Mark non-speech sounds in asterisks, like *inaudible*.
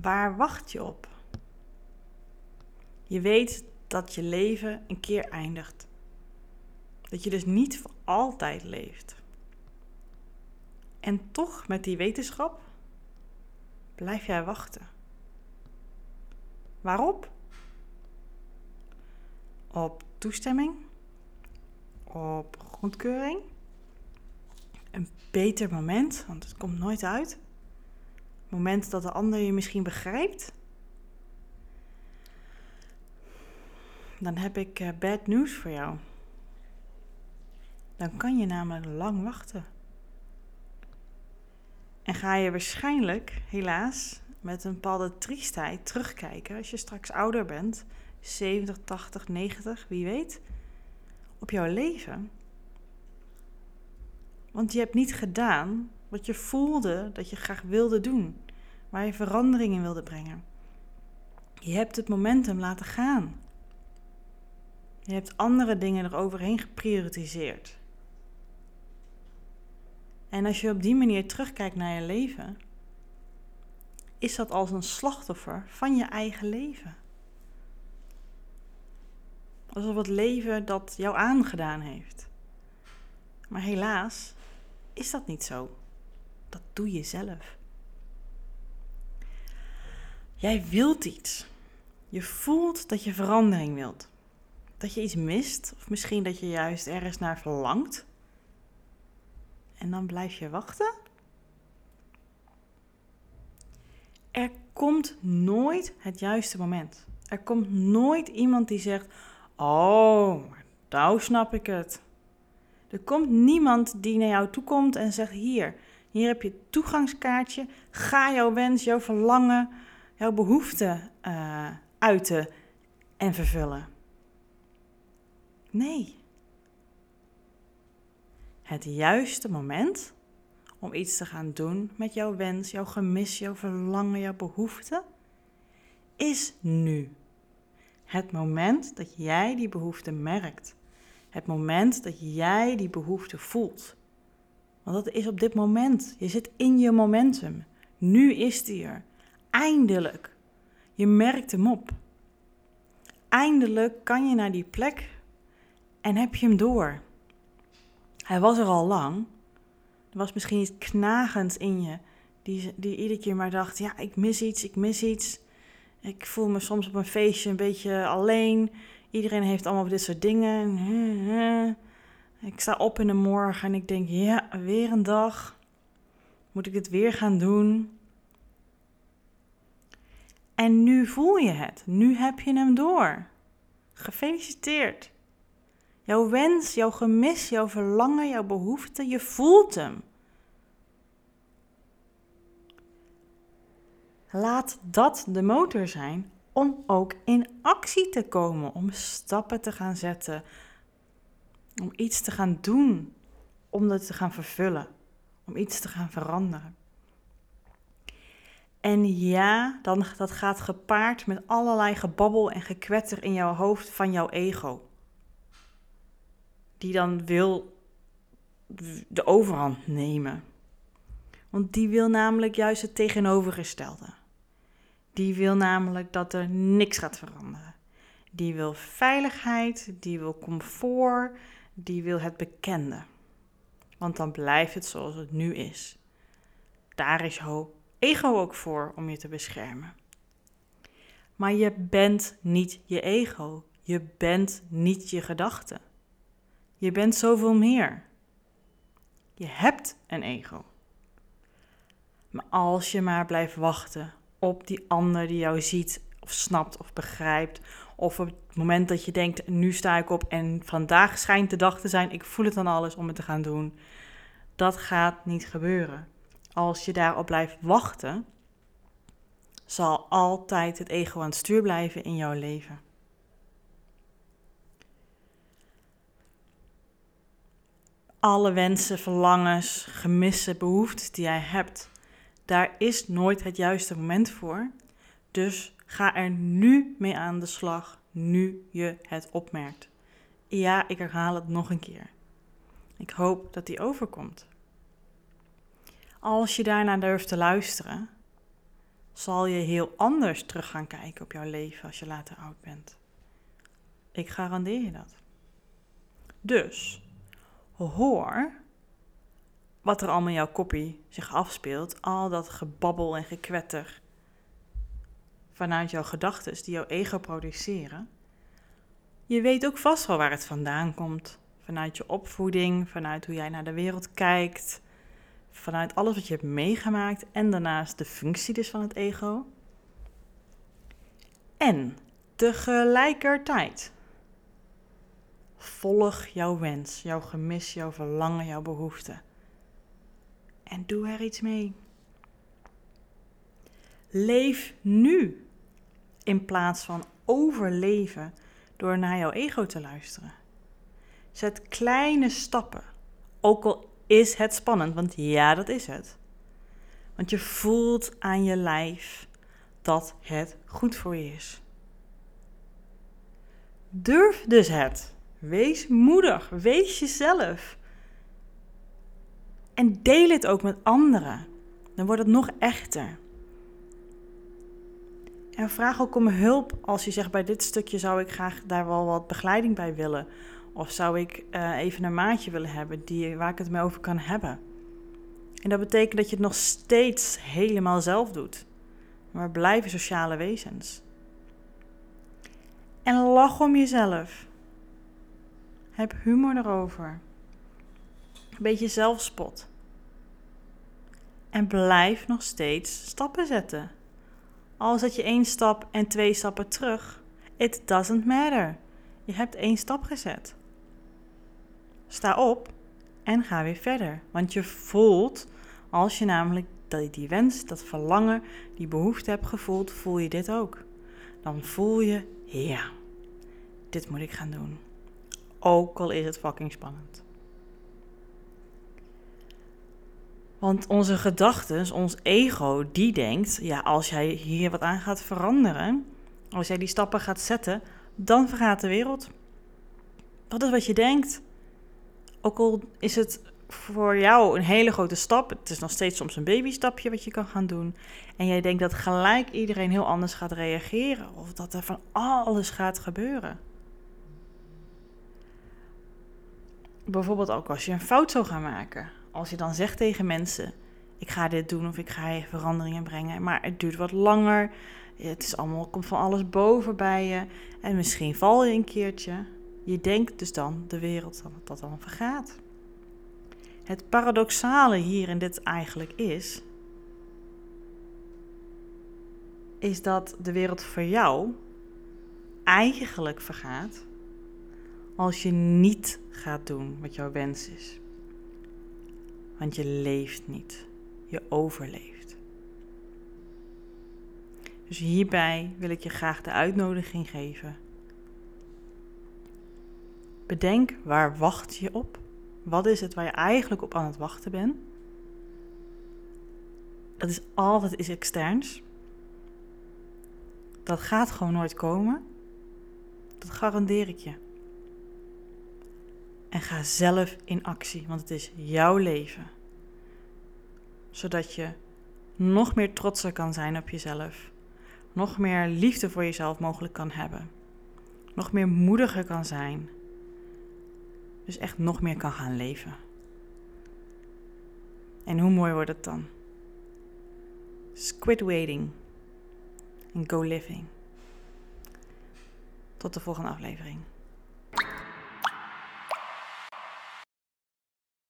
waar wacht je op? Je weet dat je leven een keer eindigt. Dat je dus niet voor altijd leeft. En toch, met die wetenschap, blijf jij wachten. Waarop? Op toestemming? Op goedkeuring? Een beter moment, want het komt nooit uit. Moment dat de ander je misschien begrijpt. Dan heb ik uh, bad news voor jou. Dan kan je namelijk lang wachten. En ga je waarschijnlijk, helaas, met een bepaalde triestheid terugkijken als je straks ouder bent, 70, 80, 90, wie weet, op jouw leven. Want je hebt niet gedaan wat je voelde dat je graag wilde doen, waar je verandering in wilde brengen. Je hebt het momentum laten gaan. Je hebt andere dingen eroverheen geprioritiseerd. En als je op die manier terugkijkt naar je leven, is dat als een slachtoffer van je eigen leven. Alsof het leven dat jou aangedaan heeft. Maar helaas is dat niet zo. Dat doe je zelf. Jij wilt iets. Je voelt dat je verandering wilt. Dat je iets mist, of misschien dat je juist ergens naar verlangt. En dan blijf je wachten. Er komt nooit het juiste moment. Er komt nooit iemand die zegt: Oh, nou snap ik het. Er komt niemand die naar jou toe komt en zegt: Hier, hier heb je toegangskaartje. Ga jouw wens, jouw verlangen, jouw behoefte uh, uiten en vervullen. Nee. Het juiste moment om iets te gaan doen met jouw wens, jouw gemis, jouw verlangen, jouw behoefte, is nu. Het moment dat jij die behoefte merkt. Het moment dat jij die behoefte voelt. Want dat is op dit moment. Je zit in je momentum. Nu is die er. Eindelijk. Je merkt hem op. Eindelijk kan je naar die plek en heb je hem door. Hij was er al lang. Er was misschien iets knagends in je, die, die iedere keer maar dacht: ja, ik mis iets, ik mis iets. Ik voel me soms op een feestje een beetje alleen. Iedereen heeft allemaal dit soort dingen. *laughs* Ik sta op in de morgen en ik denk: ja, weer een dag. Moet ik het weer gaan doen? En nu voel je het. Nu heb je hem door. Gefeliciteerd. Jouw wens, jouw gemis, jouw verlangen, jouw behoefte, je voelt hem. Laat dat de motor zijn om ook in actie te komen, om stappen te gaan zetten, om iets te gaan doen, om dat te gaan vervullen, om iets te gaan veranderen. En ja, dan, dat gaat gepaard met allerlei gebabbel en gekwetter in jouw hoofd van jouw ego die dan wil de overhand nemen. Want die wil namelijk juist het tegenovergestelde. Die wil namelijk dat er niks gaat veranderen. Die wil veiligheid, die wil comfort, die wil het bekende. Want dan blijft het zoals het nu is. Daar is jouw ego ook voor om je te beschermen. Maar je bent niet je ego. Je bent niet je gedachten. Je bent zoveel meer. Je hebt een ego. Maar als je maar blijft wachten op die ander die jou ziet of snapt of begrijpt, of op het moment dat je denkt, nu sta ik op en vandaag schijnt de dag te zijn, ik voel het dan alles om het te gaan doen, dat gaat niet gebeuren. Als je daarop blijft wachten, zal altijd het ego aan het stuur blijven in jouw leven. alle wensen, verlangens, gemissen, behoeftes die jij hebt. Daar is nooit het juiste moment voor. Dus ga er nu mee aan de slag, nu je het opmerkt. Ja, ik herhaal het nog een keer. Ik hoop dat die overkomt. Als je daarna durft te luisteren, zal je heel anders terug gaan kijken op jouw leven als je later oud bent. Ik garandeer je dat. Dus hoor wat er allemaal in jouw koppie zich afspeelt, al dat gebabbel en gekwetter vanuit jouw gedachten die jouw ego produceren. Je weet ook vast wel waar het vandaan komt. Vanuit je opvoeding, vanuit hoe jij naar de wereld kijkt, vanuit alles wat je hebt meegemaakt en daarnaast de functie dus van het ego. En tegelijkertijd volg jouw wens, jouw gemis, jouw verlangen, jouw behoefte. En doe er iets mee. Leef nu in plaats van overleven door naar jouw ego te luisteren. Zet kleine stappen, ook al is het spannend, want ja, dat is het. Want je voelt aan je lijf dat het goed voor je is. Durf dus het. Wees moedig, wees jezelf. En deel het ook met anderen. Dan wordt het nog echter. En vraag ook om hulp als je zegt: bij dit stukje zou ik graag daar wel wat begeleiding bij willen. Of zou ik uh, even een maatje willen hebben die, waar ik het mee over kan hebben. En dat betekent dat je het nog steeds helemaal zelf doet. Maar blijven sociale wezens. En lach om jezelf. Heb humor erover. Een beetje zelfspot. En blijf nog steeds stappen zetten. Al zet je één stap en twee stappen terug, it doesn't matter. Je hebt één stap gezet. Sta op en ga weer verder. Want je voelt, als je namelijk die wens, dat verlangen, die behoefte hebt gevoeld, voel je dit ook. Dan voel je, ja, dit moet ik gaan doen. Ook al is het fucking spannend. Want onze gedachten, ons ego, die denkt: ja, als jij hier wat aan gaat veranderen, als jij die stappen gaat zetten, dan vergaat de wereld. Dat is wat je denkt. Ook al is het voor jou een hele grote stap, het is nog steeds soms een babystapje wat je kan gaan doen. En jij denkt dat gelijk iedereen heel anders gaat reageren of dat er van alles gaat gebeuren. Bijvoorbeeld ook als je een fout zou gaan maken als je dan zegt tegen mensen: ik ga dit doen of ik ga veranderingen brengen, maar het duurt wat langer. Het is allemaal, komt van alles boven bij je. En misschien val je een keertje. Je denkt dus dan de wereld dat dat dan vergaat. Het paradoxale hier in dit eigenlijk is, is dat de wereld voor jou eigenlijk vergaat als je niet gaat doen wat jouw wens is. Want je leeft niet, je overleeft. Dus hierbij wil ik je graag de uitnodiging geven. Bedenk waar wacht je op? Wat is het waar je eigenlijk op aan het wachten bent? Dat is altijd iets externs. Dat gaat gewoon nooit komen. Dat garandeer ik je. En ga zelf in actie, want het is jouw leven. Zodat je nog meer trotser kan zijn op jezelf. Nog meer liefde voor jezelf mogelijk kan hebben. Nog meer moediger kan zijn. Dus echt nog meer kan gaan leven. En hoe mooi wordt het dan? Squid waiting. En go living. Tot de volgende aflevering.